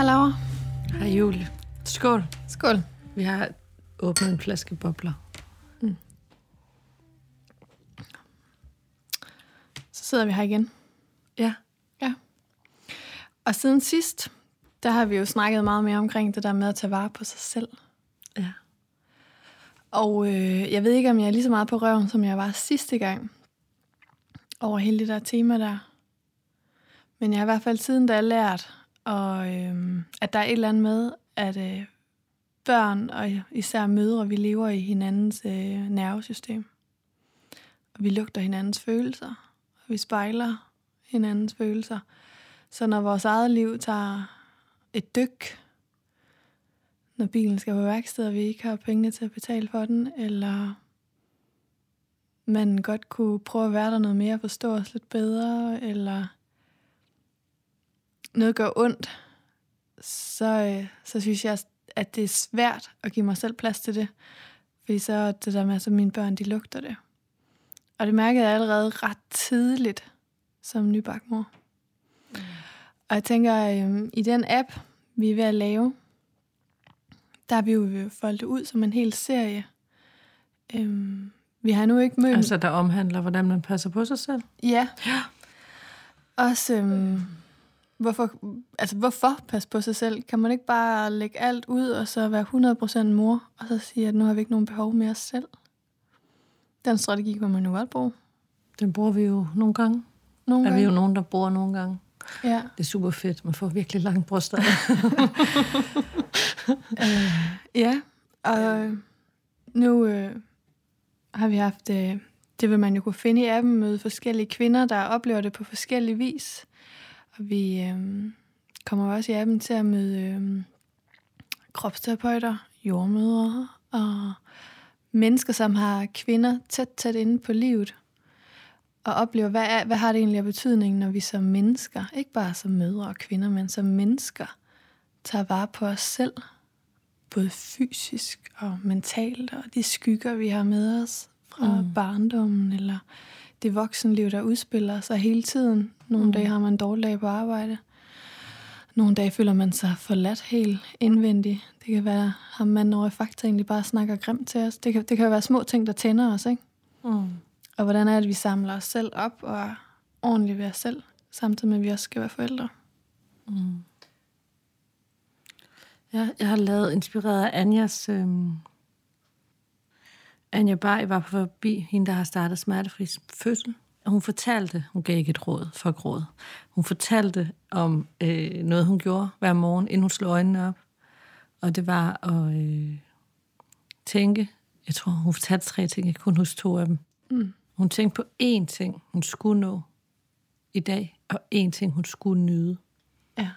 Hej Laura. Hej Julie. Skål. Skål. Vi har åbnet en flaske bobler. Så sidder vi her igen. Ja. Ja. Og siden sidst, der har vi jo snakket meget mere omkring det der med at tage vare på sig selv. Ja. Og øh, jeg ved ikke, om jeg er lige så meget på røven, som jeg var sidste gang. Over hele det der tema der. Men jeg har i hvert fald siden da lært, og, øhm, at der er et eller andet med, at øh, børn og især mødre, vi lever i hinandens øh, nervesystem. Og vi lugter hinandens følelser, og vi spejler hinandens følelser. Så når vores eget liv tager et dyk, når bilen skal på værksted, og vi ikke har penge til at betale for den, eller man godt kunne prøve at være der noget mere, forstå os lidt bedre, eller noget gør ondt, så, øh, så synes jeg, at det er svært at give mig selv plads til det. Fordi så er det der med, at mine børn, de lugter det. Og det mærkede jeg allerede ret tidligt som nybakmor. Mm. Og jeg tænker, øh, i den app, vi er ved at lave, der har vi jo foldet ud som en hel serie. Øhm, vi har nu ikke mødt... Altså, der omhandler, hvordan man passer på sig selv. Ja. ja. Også, øhm, hvorfor, altså, hvorfor passe på sig selv? Kan man ikke bare lægge alt ud, og så være 100% mor, og så sige, at nu har vi ikke nogen behov mere selv? Den strategi kan man jo godt bruge. Den bruger vi jo nogle gange. Nogle er gange. vi jo nogen, der bruger nogle gange. Ja. Det er super fedt. Man får virkelig lange bryster. øh, ja, og nu øh, har vi haft, øh, det vil man jo kunne finde i appen, møde forskellige kvinder, der oplever det på forskellige vis. Og vi øh, kommer også i appen til at møde øh, kropsterapeuter, jordmødre og mennesker, som har kvinder tæt, tæt inde på livet. Og oplever, hvad, er, hvad har det egentlig af betydning, når vi som mennesker, ikke bare som mødre og kvinder, men som mennesker, tager vare på os selv, både fysisk og mentalt, og de skygger, vi har med os fra mm. barndommen, eller det voksenliv, der udspiller sig hele tiden. Nogle mm. dage har man en dårlig dag på arbejde. Nogle dage føler man sig forladt helt indvendigt. Det kan være, at man over i fakta egentlig bare snakker grimt til os. Det kan, det kan være små ting, der tænder os, ikke? Mm. Og hvordan er det, at vi samler os selv op og er ordentligt ved os selv, samtidig med, at vi også skal være forældre. Mm. Ja, jeg har lavet inspireret af Anjas... Øhm Anja Bay var på forbi, hende der har startet smertefri fødsel. Hun fortalte, hun gav ikke et råd for råd, hun fortalte om øh, noget, hun gjorde hver morgen, inden hun slog øjnene op. Og det var at øh, tænke, jeg tror, hun fortalte tre ting, jeg kunne huske to af dem. Mm. Hun tænkte på én ting, hun skulle nå i dag, og én ting, hun skulle nyde. Ja.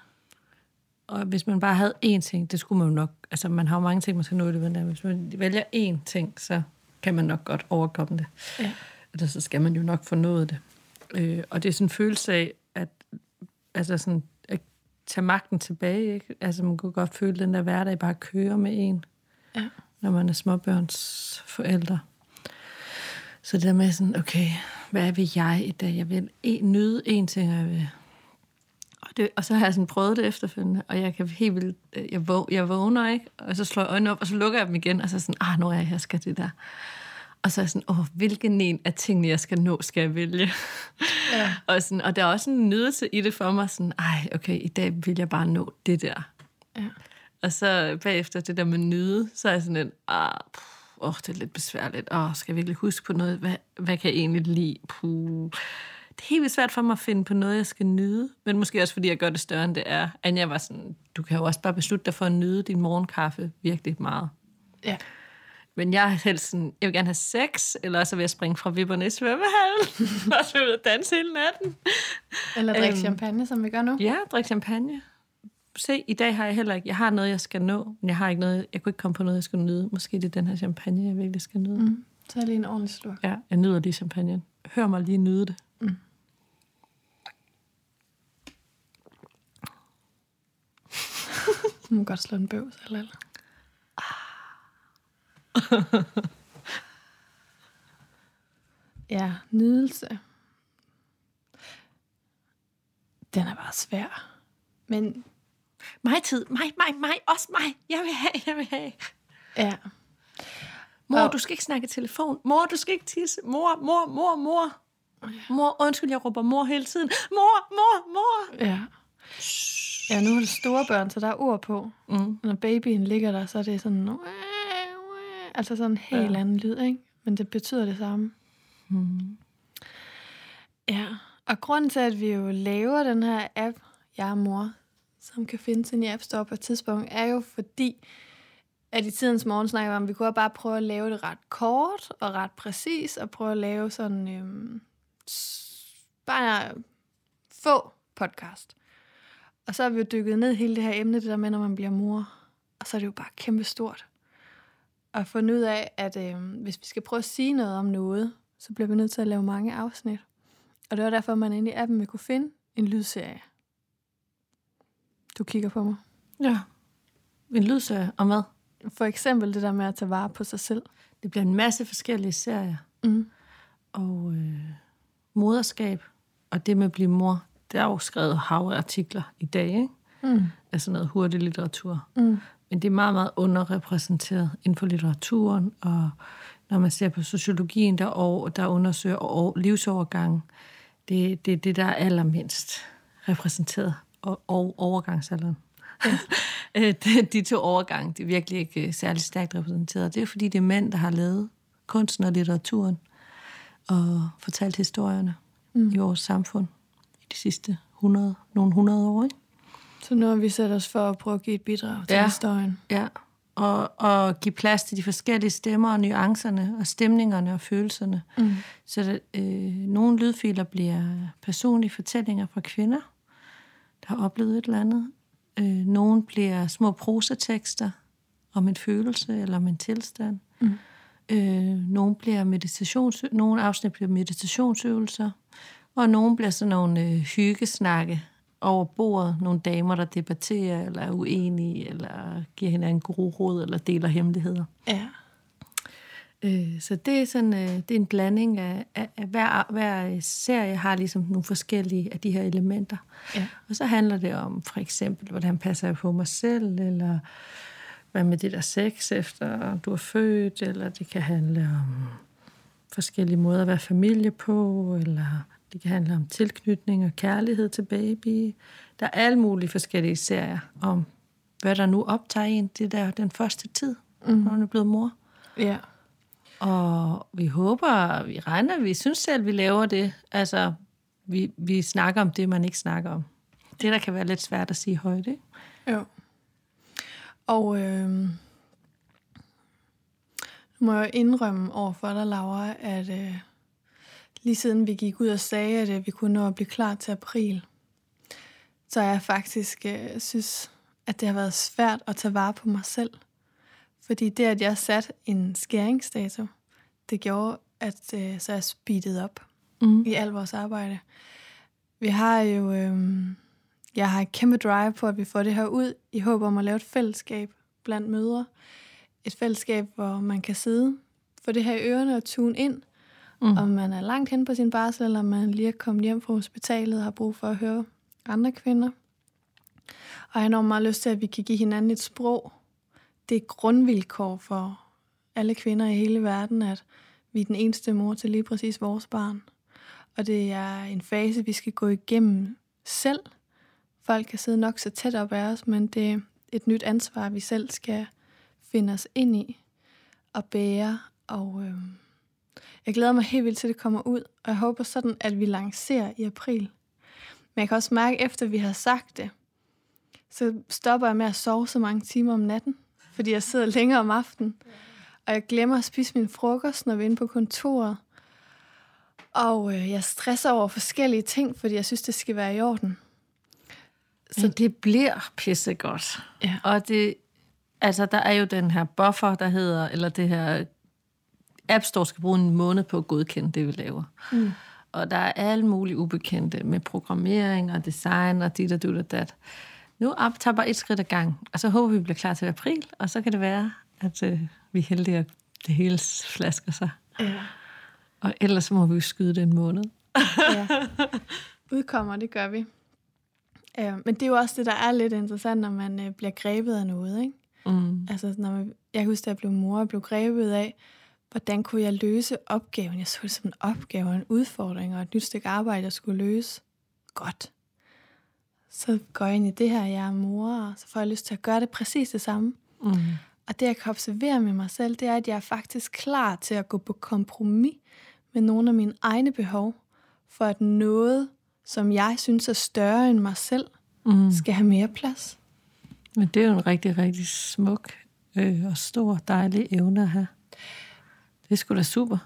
Og hvis man bare havde én ting, det skulle man jo nok... Altså, man har jo mange ting, man skal nå i det, men hvis man vælger én ting, så kan man nok godt overkomme det. Ja. Eller så skal man jo nok få nået det. Øh, og det er sådan en følelse af, at, altså sådan, at tage magten tilbage. Ikke? Altså, man kunne godt føle, at den der hverdag bare kører med en, ja. når man er småbørns forældre. Så det der med sådan, okay, hvad vil jeg i dag? Jeg vil en, nyde en ting, og jeg vil det, og så har jeg sådan prøvet det efterfølgende, og jeg kan helt vildt, jeg, våg, jeg vågner, ikke? Og så slår jeg øjnene op, og så lukker jeg dem igen, og så er sådan, ah, nu er jeg her, skal det der. Og så er jeg sådan, åh, hvilken en af tingene, jeg skal nå, skal jeg vælge? Ja. og, sådan, og der er også en nydelse i det for mig, sådan, ej, okay, i dag vil jeg bare nå det der. Ja. Og så bagefter det der med nyde, så er jeg sådan en, ah, åh, oh, det er lidt besværligt. Åh, oh, skal jeg virkelig huske på noget? Hvad, hvad kan jeg egentlig lide? Puh det er helt svært for mig at finde på noget, jeg skal nyde. Men måske også, fordi jeg gør det større, end det er. Anja var sådan, du kan jo også bare beslutte dig for at nyde din morgenkaffe virkelig meget. Ja. Men jeg er helst sådan, jeg vil gerne have sex, eller så vil jeg springe fra vipperne i svømmehallen, og så ud og danse hele natten. Eller drikke um, champagne, som vi gør nu. Ja, drikke champagne. Se, i dag har jeg heller ikke, jeg har noget, jeg skal nå, men jeg har ikke noget, jeg kunne ikke komme på noget, jeg skal nyde. Måske det er den her champagne, jeg virkelig skal nyde. Mm. Så er lige en ordentlig sluk. Ja, jeg nyder lige champagne. Hør mig lige nyde det. Mm. Du må godt slå en bøvs, eller eller. ja, nydelse. Den er bare svær. Men Mig tid, mig, mig, mig, også mig. Jeg vil have, jeg vil have. Ja. Mor, Og- du skal ikke snakke telefon. Mor, du skal ikke tisse. Mor, mor, mor, mor. Mor, undskyld, jeg råber mor hele tiden. Mor, mor, mor. Ja. Ja, nu er det store børn, så der er ord på. Mm. Når babyen ligger der, så er det sådan... Altså sådan en helt ja. anden lyd, ikke? Men det betyder det samme. Mm. Ja, og grunden til, at vi jo laver den her app, Jeg er mor, som kan findes inde i App Store på et tidspunkt, er jo fordi, at i tidens morgen snakker vi om, at vi kunne bare prøve at lave det ret kort og ret præcis, og prøve at lave sådan øhm, bare få podcast. Og så har vi jo dykket ned hele det her emne, det der med, når man bliver mor. Og så er det jo bare kæmpe stort. Og fundet ud af, at øhm, hvis vi skal prøve at sige noget om noget, så bliver vi nødt til at lave mange afsnit. Og det var derfor, man inde i appen vil kunne finde en lydserie. Du kigger på mig. Ja. En lydserie om hvad? For eksempel det der med at tage vare på sig selv. Det bliver en masse forskellige serier. Mm. Og øh, moderskab, og det med at blive mor, der er jo skrevet hav af artikler i dag, ikke? Mm. sådan noget hurtig litteratur. Mm. Men det er meget, meget underrepræsenteret inden for litteraturen, og når man ser på sociologien, der, over, der undersøger over, livsovergang, det, det er det, der er allermindst repræsenteret, og, og overgangsalderen. Ja. de, de to overgange, det er virkelig ikke øh, særlig stærkt repræsenteret. Det er fordi, det er mænd, der har lavet kunsten og litteraturen, og fortalt historierne mm. i vores samfund i de sidste 100, nogle 100 år. Ikke? Så nu har vi sat os for at prøve at give et bidrag til Ja. historien. Ja, og, og give plads til de forskellige stemmer og nuancerne og stemningerne og følelserne. Mm. Så der, øh, nogle lydfiler bliver personlige fortællinger fra kvinder, der har oplevet et eller andet. Øh, nogle bliver små prosatekster om en følelse eller om en tilstand. Mm. Øh, nogle bliver meditations, nogle afsnit bliver meditationsøvelser, og nogle bliver sådan nogle øh, hyggesnakke over bordet. Nogle damer, der debatterer, eller er uenige, eller giver hinanden gode råd, eller deler hemmeligheder. Ja. Øh, så det er sådan, øh, det er en blanding af, af, af hver, hver serie har ligesom nogle forskellige af de her elementer. Ja. Og så handler det om for eksempel, hvordan passer jeg på mig selv, eller hvad med det der sex efter du er født, eller det kan handle om forskellige måder at være familie på, eller det kan handle om tilknytning og kærlighed til baby. Der er alle mulige forskellige serier om, hvad der nu optager en, det der den første tid, mm. når man er blevet mor. Ja. Og vi håber, vi regner, vi synes selv, vi laver det. Altså, vi, vi snakker om det, man ikke snakker om. Det, der kan være lidt svært at sige højt, ikke? Jo. Og øh, nu må jeg indrømme over for dig, Laura, at øh, lige siden vi gik ud og sagde, at øh, vi kunne nå at blive klar til april, så jeg faktisk øh, synes, at det har været svært at tage vare på mig selv. Fordi det, at jeg satte en skæringsdato, det gjorde, at øh, så jeg speedede op Mm. i al vores arbejde. Vi har jo, øh, jeg har et kæmpe drive på, at vi får det her ud, i håb om at lave et fællesskab blandt mødre. Et fællesskab, hvor man kan sidde, få det her i ørerne og tune ind, Mm. om man er langt hen på sin barsel, eller om man lige er kommet hjem fra hospitalet og har brug for at høre andre kvinder. Og jeg har enormt meget lyst til, at vi kan give hinanden et sprog. Det er grundvilkår for alle kvinder i hele verden, at vi er den eneste mor til lige præcis vores barn. Og det er en fase, vi skal gå igennem selv. Folk kan sidde nok så tæt op af os, men det er et nyt ansvar, vi selv skal finde os ind i og bære. Og øh, jeg glæder mig helt vildt til, at det kommer ud, og jeg håber sådan, at vi lancerer i april. Men jeg kan også mærke, efter vi har sagt det, så stopper jeg med at sove så mange timer om natten, fordi jeg sidder længere om aftenen. Og jeg glemmer at spise min frokost, når vi er inde på kontoret. Og øh, jeg stresser over forskellige ting, fordi jeg synes, det skal være i orden. Så det bliver pissegodt. Ja. Og det, altså, der er jo den her buffer, der hedder, eller det her App Store skal bruge en måned på at godkende det, vi laver. Mm. Og der er alle mulige ubekendte med programmering og design og dit og dut og dat. Nu tager bare et skridt ad gang, og så håber vi, vi bliver klar til april, og så kan det være, at øh, vi er heldige, at det hele flasker sig. Ja. Og ellers må vi skyde den måned. ja. Udkommer, det gør vi. Øh, men det er jo også det, der er lidt interessant, når man øh, bliver grebet af noget, ikke? Mm. Altså, når man, jeg kan huske, da jeg blev mor og blev grebet af, hvordan kunne jeg løse opgaven? Jeg så det som en opgave og en udfordring og et nyt stykke arbejde, jeg skulle løse. Godt. Så går jeg ind i det her, jeg er mor, og så får jeg lyst til at gøre det præcis det samme. Mm. Og det, jeg kan observere med mig selv, det er, at jeg er faktisk klar til at gå på kompromis med nogle af mine egne behov, for at noget, som jeg synes er større end mig selv, Mm. skal have mere plads. Men det er jo en rigtig, rigtig smuk øh, og stor, dejlig evne at have. Det er sgu da super.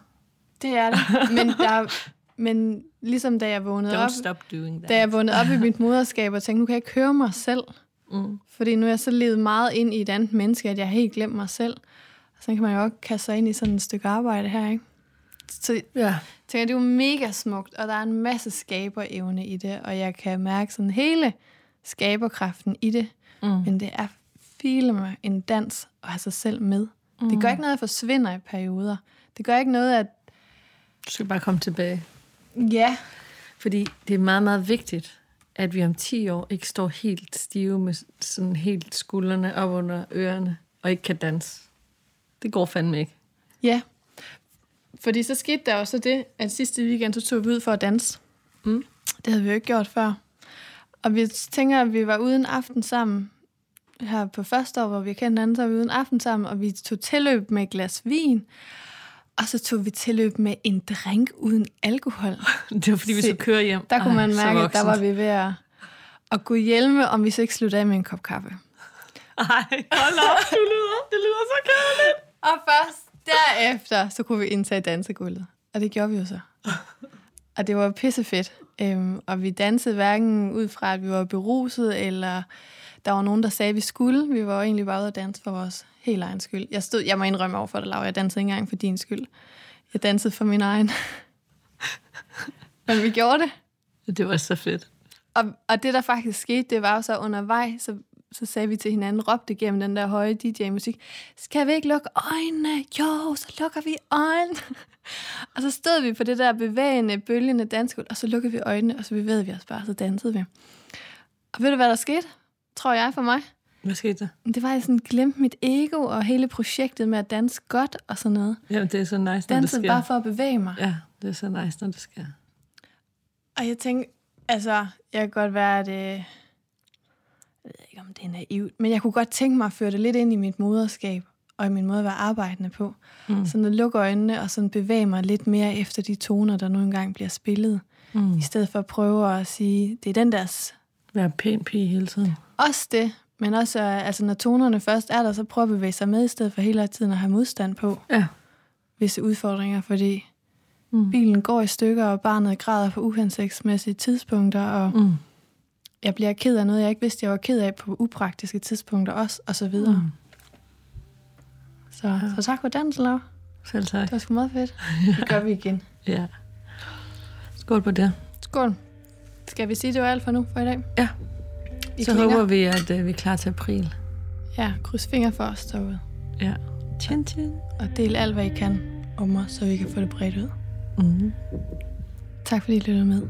Det er det. Men, der, men ligesom da jeg vågnede op, Don't stop doing that. da jeg vågnede op i mit moderskab og tænkte, nu kan jeg ikke høre mig selv. Mm. Fordi nu er jeg så levet meget ind i et andet menneske, at jeg har helt glemt mig selv. Og så kan man jo også kaste sig ind i sådan et stykke arbejde her, ikke? Så Ja. Tænker, det er jo mega smukt, og der er en masse skaberevne i det, og jeg kan mærke sådan hele skaberkraften i det. Mm. Men det er filme en dans at have sig selv med. Mm. Det gør ikke noget, at forsvinder i perioder. Det gør ikke noget, at Du skal bare komme tilbage. ja, Fordi det er meget, meget vigtigt, at vi om 10 år ikke står helt stive med sådan helt skuldrene op under ørerne, og ikke kan danse. Det går fandme ikke. Ja. Fordi så skete der jo så det, at sidste weekend, så tog vi ud for at danse. Mm. Det havde vi jo ikke gjort før. Og vi tænker, at vi var ude en aften sammen. Her på første år, hvor vi kendte hinanden, så var vi ude en aften sammen, og vi tog tilløb med et glas vin. Og så tog vi tilløb med en drink uden alkohol. Det var fordi, vi skulle køre hjem. Der kunne man Ej, mærke, at der var vi ved at, at gå hjelme, om vi så ikke sluttede af med en kop kaffe. Ej, hold op, du lyder. Det lyder så kærligt. Og først derefter, så kunne vi indtage dansegulvet. Og det gjorde vi jo så. Og det var pissefedt. Øhm, og vi dansede hverken ud fra, at vi var beruset, eller der var nogen, der sagde, at vi skulle. Vi var jo egentlig bare ude at danse for vores helt egen skyld. Jeg, stod, jeg må indrømme over for dig, Laura. Jeg dansede ikke engang for din skyld. Jeg dansede for min egen. Men vi gjorde det. Det var så fedt. Og, og det, der faktisk skete, det var jo så undervejs, så, så sagde vi til hinanden, råbte gennem den der høje DJ-musik, skal vi ikke lukke øjnene? Jo, så lukker vi øjnene. og så stod vi på det der bevægende, bølgende dansgulv, og så lukkede vi øjnene, og så bevægede vi os bare, så dansede vi. Og ved du, hvad der skete? Tror jeg for mig. Hvad skete der? Det var, at jeg sådan glemte mit ego og hele projektet med at danse godt og sådan noget. Jamen, det er så nice, når det Dansede sker. bare for at bevæge mig. Ja, det er så nice, når det sker. Og jeg tænkte, altså, jeg kan godt være, at øh, jeg ved ikke, om det er naivt, men jeg kunne godt tænke mig at føre det lidt ind i mit moderskab, og i min måde at være arbejdende på. Mm. Sådan at lukke øjnene og sådan bevæge mig lidt mere efter de toner, der nu engang bliver spillet. Mm. I stedet for at prøve at sige, det er den der... s- Være pæn pige hele tiden. Også det, men også, øh, altså når tonerne først er der, så prøve at bevæge sig med, i stedet for hele tiden at have modstand på Ja. visse udfordringer, fordi Mm. bilen går i stykker, og barnet græder på uhensigtsmæssige tidspunkter, og Mm. Jeg bliver ked af noget, jeg ikke vidste, jeg var ked af på upraktiske tidspunkter også, og så videre. Mm. Så, så tak for dansen, Laura. Selv tak. Det var sgu meget fedt. Det gør vi igen. Ja. Skål på det. Skål. Skal vi sige, det var alt for nu for i dag? Ja. I Så klinger. håber vi, at uh, vi er klar til april. Ja, kryds fingre for os derude. Ja. Tjen, tjen. Og del alt, hvad I kan om os, så vi kan få det bredt ud. Mm. Tak fordi I lyttede med.